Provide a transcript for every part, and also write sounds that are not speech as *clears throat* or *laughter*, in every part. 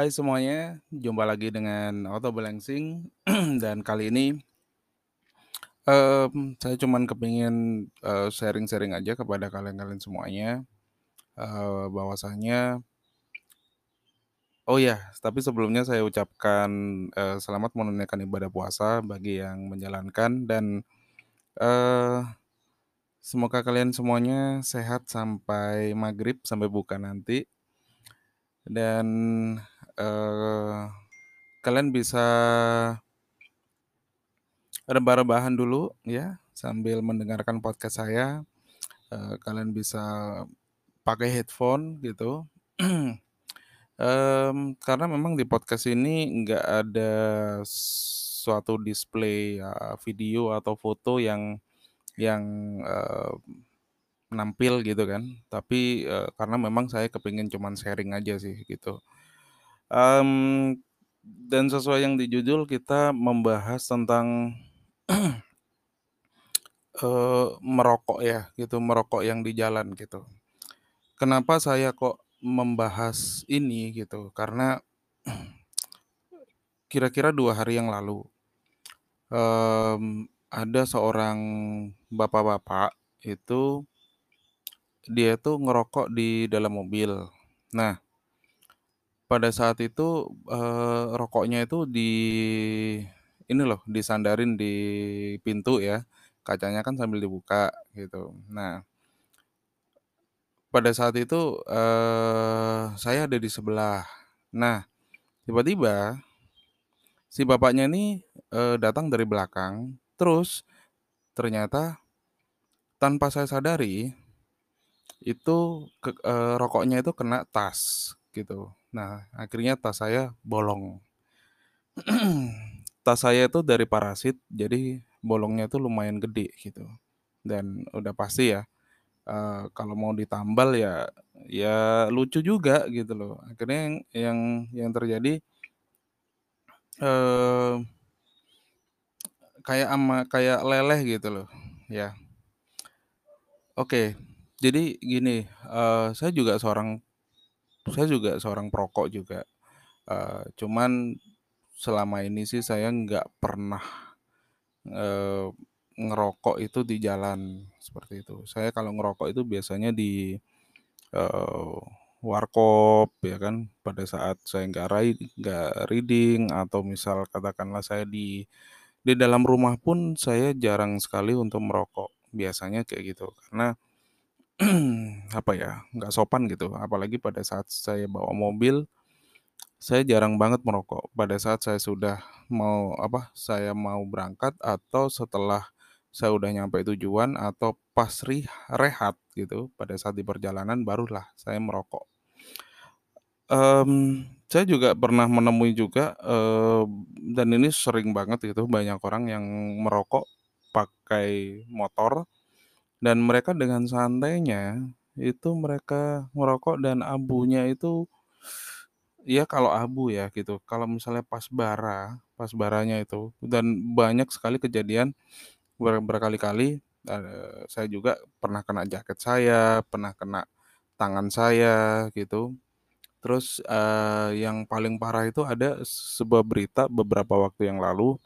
Hai semuanya, jumpa lagi dengan Otto Balangsing *clears throat* dan kali ini mmm, saya cuman kepingin, eee, sharing-sharing aja kepada kalian-kalian semuanya, eee, bahwasanya oh ya, tapi sebelumnya saya ucapkan, eee, selamat menunaikan ibadah puasa bagi yang menjalankan dan, eee, semoga kalian semuanya sehat sampai maghrib, sampai buka nanti. Dan, eee, kalian bisa rebah-rebahan dulu ya, sambil mendengarkan podcast saya, eee, kalian bisa pakai headphone gitu, *clears throat* mmm, karena memang di podcast ini nggak ada suatu display, eee, video atau foto yang yang, eee, nampil gitu kan, tapi, eee, karena memang saya kepingin cuman sharing aja sih gitu. Mmm, dan sesuai yang di judul kita membahas tentang eee, *clears throat* merokok ya gitu, merokok yang di jalan gitu. Kenapa saya kok membahas ini gitu, karena *clears throat* kira-kira 2 hari yang lalu, mmm, ada seorang bapak-bapak itu dia tuh ngerokok di dalam mobil. Nah pada saat itu, eee, rokoknya itu di ini loh, disandarin di pintu ya, kacanya kan sambil dibuka gitu. Nah pada saat itu, eee, saya ada di sebelah. Nah, tiba-tiba si bapaknya ini, eee, datang dari belakang, terus ternyata tanpa saya sadari, itu ke eee, rokoknya itu kena tas gitu. Nah, akhirnya tas saya bolong. *clears throat* Tas saya itu dari parasit, jadi bolongnya itu lumayan gede gitu. Dan udah pasti ya, eee, kalau mau ditambal ya ya lucu juga gitu loh. Akhirnya yang yang yang terjadi eee kayak ama kayak leleh gitu loh, ya. Oke, jadi gini, eee, saya juga seorang saya juga seorang perokok juga, eee, cuman selama ini sih saya nggak pernah, eee, ngerokok itu di jalan, seperti itu. Saya kalau ngerokok itu biasanya di, eee, warkop ya kan, pada saat saya nggak rai nggak reading atau misal katakanlah saya di di dalam rumah pun saya jarang sekali untuk merokok, biasanya kayak gitu. Karena *clears throat* apa ya, nggak sopan gitu, apalagi pada saat saya bawa mobil, saya jarang banget merokok. Pada saat saya sudah mau apa, saya mau berangkat atau setelah saya udah nyampe tujuan atau pas rehat gitu, pada saat di perjalanan barulah saya merokok. Mmm, saya juga pernah menemui juga, eee, dan ini sering banget gitu, banyak orang yang merokok pakai motor dan mereka dengan santainya itu mereka ngerokok dan abunya itu ya kalau abu ya gitu, kalau misalnya pas bara, pas baranya itu dan banyak sekali kejadian ber berkali-kali, eee, saya juga pernah kena jaket saya, pernah kena tangan saya gitu. Terus, eee, yang paling parah itu ada sebuah berita beberapa waktu yang lalu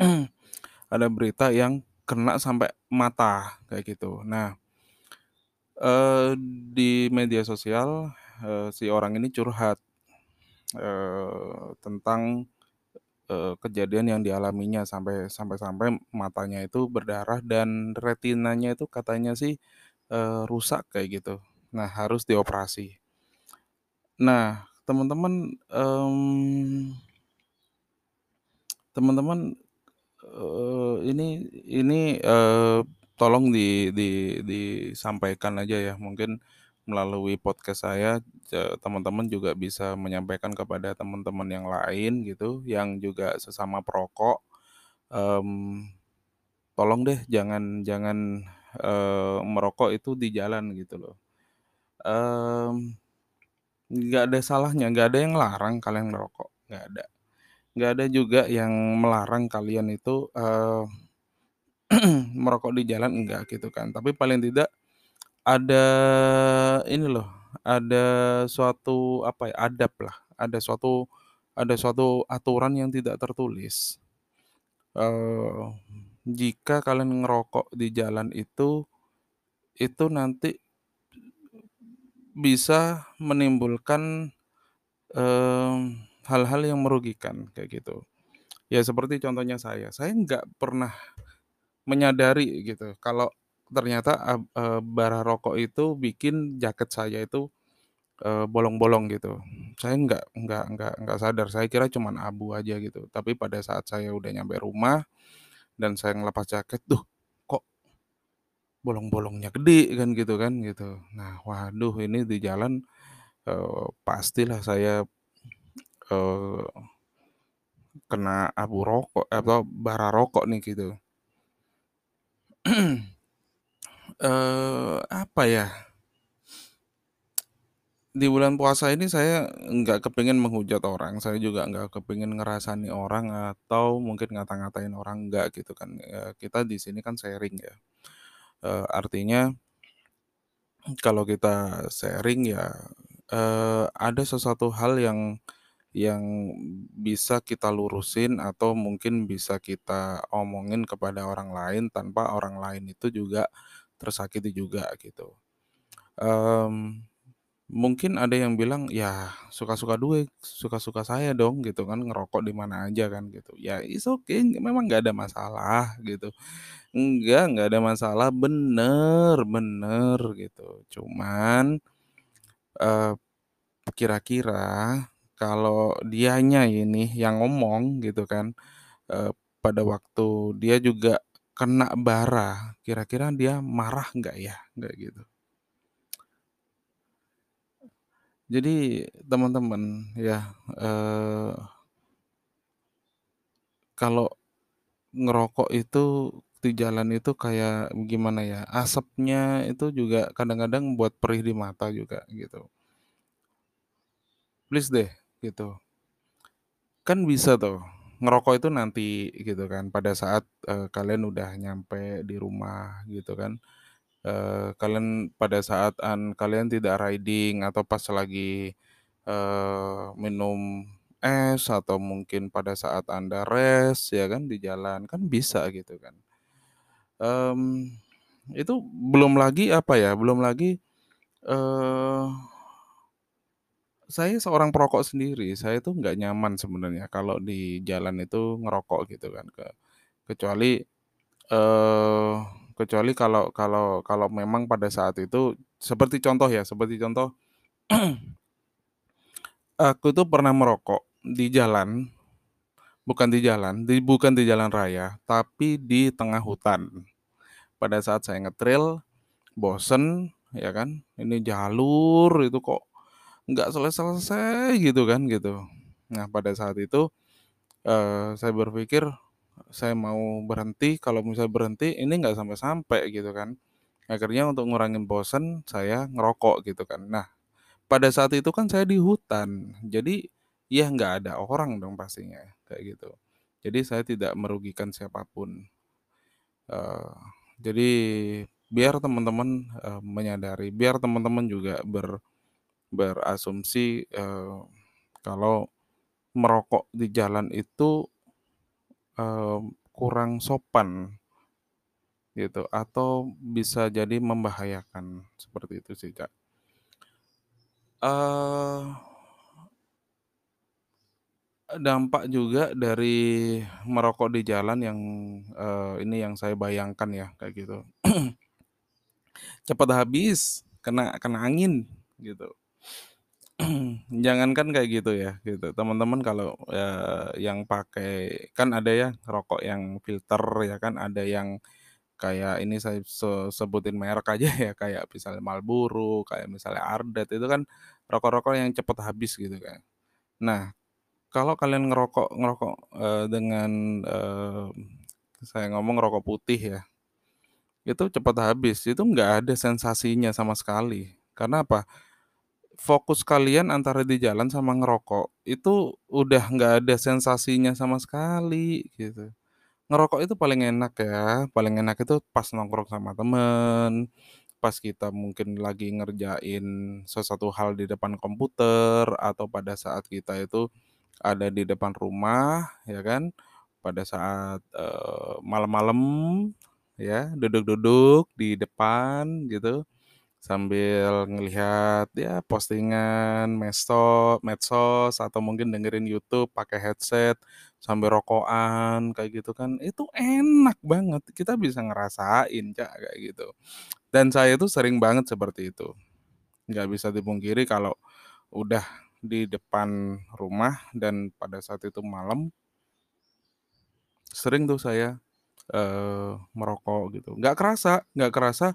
*clears throat* ada berita yang kena sampai mata, kayak gitu. Nah eee, di media sosial, eee, si orang ini curhat, eee, tentang, eee, kejadian yang dialaminya sampai sampai-sampai matanya itu berdarah dan retinanya itu katanya sih, eee, rusak kayak gitu. Nah, harus dioperasi. Nah, teman-teman, teman-teman, eee, ini ini, eee, tolong di di disampaikan aja ya, mungkin melalui podcast saya, teman-teman juga bisa menyampaikan kepada teman-teman yang lain gitu, yang juga sesama perokok, mmm, tolong deh jangan jangan, eee, merokok itu di jalan gitu loh. Mmm, nggak ada salahnya, nggak ada yang larang kalian ngerokok, nggak ada. Nggak ada juga yang melarang kalian itu, eee, *clears throat* merokok di jalan, enggak gitu kan. Tapi paling tidak ada ini loh, ada suatu apa ya, adab lah, ada suatu ada suatu aturan yang tidak tertulis. Eee, jika kalian ngerokok di jalan itu, itu nanti bisa menimbulkan, mmm, hal-hal yang merugikan, kayak gitu. Ya seperti contohnya saya, saya nggak pernah menyadari gitu kalau ternyata eee, bara rokok itu bikin jaket saya itu, eee, bolong-bolong gitu. Saya nggak nggak nggak nggak sadar, saya kira cuman abu aja gitu. Tapi pada saat saya udah nyampe rumah dan saya ngelepas jaket, "Duh, kok bolong-bolongnya gede?" Kan gitu kan, gitu. Nah, waduh ini di jalan, eee, pastilah saya, eee, kena abu rokok atau bara rokok nih gitu. Eee, *clears throat* apa ya? Di bulan puasa ini saya nggak kepengen menghujat orang, saya juga nggak kepengen ngerasani orang atau mungkin ngata-ngatain orang, enggak gitu kan. Eee, kita di sini kan sharing ya, eee, artinya kalau kita sharing ya, eee, ada sesuatu hal yang yang bisa kita lurusin atau mungkin bisa kita omongin kepada orang lain tanpa orang lain itu juga tersakiti juga gitu. Mmm, mungkin ada yang bilang, "Ya suka-suka due suka-suka saya dong," gitu kan, ngerokok di mana aja kan gitu. Ya it's okay, memang nggak ada masalah gitu. Enggak, nggak ada masalah, bener bener gitu. Cuman, eee, kira-kira kalau dianya ini yang ngomong gitu kan, eee, pada waktu dia juga kena bara, kira-kira dia marah nggak ya? Kayak gitu. Jadi teman-teman ya, eee kalau ngerokok itu di jalan itu kayak gimana ya, asapnya itu juga kadang-kadang buat perih di mata juga gitu. Please deh, gitu. Kan bisa tuh, ngerokok itu nanti gitu kan, pada saat, eee, kalian udah nyampe di rumah gitu kan, eee, kalian pada saat an kalian tidak riding atau pas lagi, eee, minum es atau mungkin pada saat Anda rest ya kan di jalan, kan bisa gitu kan. Mmm, itu belum lagi apa ya, belum lagi, eee saya seorang perokok sendiri, saya tuh nggak nyaman sebenarnya kalau di jalan itu ngerokok gitu kan, ke kecuali, eee, kecuali kalau kalau kalau memang pada saat itu seperti contoh ya, seperti contoh *clears throat* aku tuh pernah merokok di jalan, bukan di jalan, di bukan di jalan raya, tapi di tengah hutan. Pada saat saya nge-trail, bosen ya kan, ini jalur itu kok nggak selesai-selesai gitu kan, gitu. Nah, pada saat itu, eee, saya berpikir saya mau berhenti, kalau misalnya berhenti ini nggak sampai-sampai gitu kan. Akhirnya untuk ngurangin bosen, saya ngerokok gitu kan. Nah, pada saat itu kan saya di hutan, jadi ya nggak ada orang dong pastinya, kayak gitu. Jadi saya tidak merugikan siapa pun. Eee, jadi biar teman-teman, eee, menyadari, biar teman-teman juga ber berasumsi, eee, kalau merokok di jalan itu, eee, kurang sopan. Gitu, atau bisa jadi membahayakan, seperti itu sih, Kak. Dampak juga dari merokok di jalan yang, ini yang saya bayangkan ya, kayak gitu. *clears throat* Cepet habis, kena kena angin, gitu. *clears throat* Jangankan kayak gitu ya, gitu. Teman-teman kalau, eee, yang pakai kan ada ya rokok yang filter ya kan, ada yang kayak ini saya se sebutin merek aja ya, kayak misalnya Marlboro, kayak misalnya Ardet, itu kan rokok-rokok yang cepet habis gitu kan. Nah, kalau kalian ngerokok ngerokok, eee, dengan, eee, saya ngomong rokok putih ya, itu cepet habis, itu nggak ada sensasinya sama sekali. Karena apa? Fokus kalian antara di jalan sama ngerokok, itu udah nggak ada sensasinya sama sekali, gitu. Ngerokok itu paling enak ya, paling enak itu pas nongkrong sama temen, pas kita mungkin lagi ngerjain sesuatu hal di depan komputer atau pada saat kita itu ada di depan rumah, ya kan, pada saat, eee, malam-malam, ya, duduk-duduk di depan gitu, sambil ngelihat ya postingan mesto medsos atau mungkin dengerin YouTube pakai headset sambil rokokan kayak gitu kan, itu enak banget, kita bisa ngerasain, Kak, kayak gitu. Dan saya tuh sering banget seperti itu. Nggak bisa dipungkiri kalau udah di depan rumah dan pada saat itu malam sering tuh saya, eee, merokok gitu. Nggak kerasa nggak kerasa,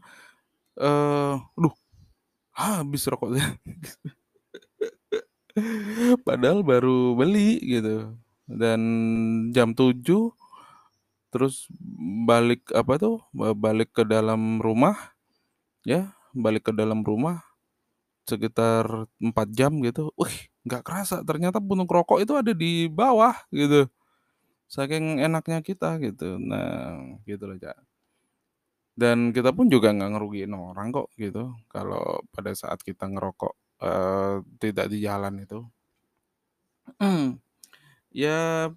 eee, "Aduh, habis rokoknya." *laughs* Padahal baru beli gitu dan jam 7 terus balik apa tuh, balik ke dalam rumah, ya, balik ke dalam rumah sekitar 4 jam gitu, wih, nggak kerasa ternyata puntung rokok itu ada di bawah gitu, saking enaknya kita gitu. Nah, gitu loh, Kak. Dan kita pun juga nggak ngerugiin orang kok gitu, kalau pada saat kita ngerokok, eee, tidak di jalan itu. *clears throat* Ya,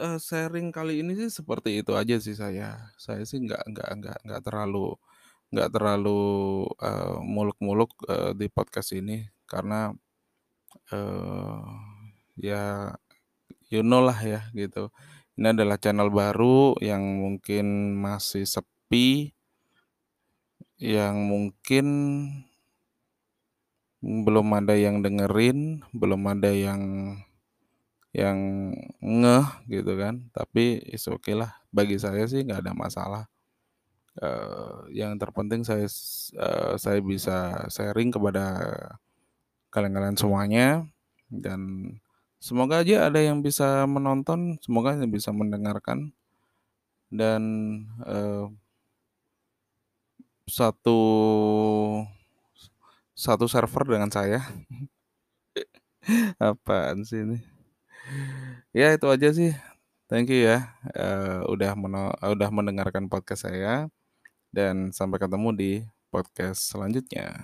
eee, sharing kali ini sih seperti itu aja sih saya. Saya sih nggak nggak nggak nggak terlalu nggak terlalu, eee, muluk-muluk, eee, di podcast ini karena, eee, ya you know lah ya gitu. Ini adalah channel baru yang mungkin masih sepi yang mungkin belum ada yang dengerin, belum ada yang yang ngeh gitu kan, tapi it's okay lah, bagi saya sih nggak ada masalah. Eee, yang terpenting saya eee, saya bisa sharing kepada kalian-kalian semuanya. Dan semoga aja ada yang bisa menonton, semoga bisa mendengarkan. Dan, eee satu satu server dengan saya. *laughs* Apaan sih ini. Ya itu aja sih, thank you ya, eee, udah meno udah mendengarkan podcast saya dan sampai ketemu di podcast selanjutnya.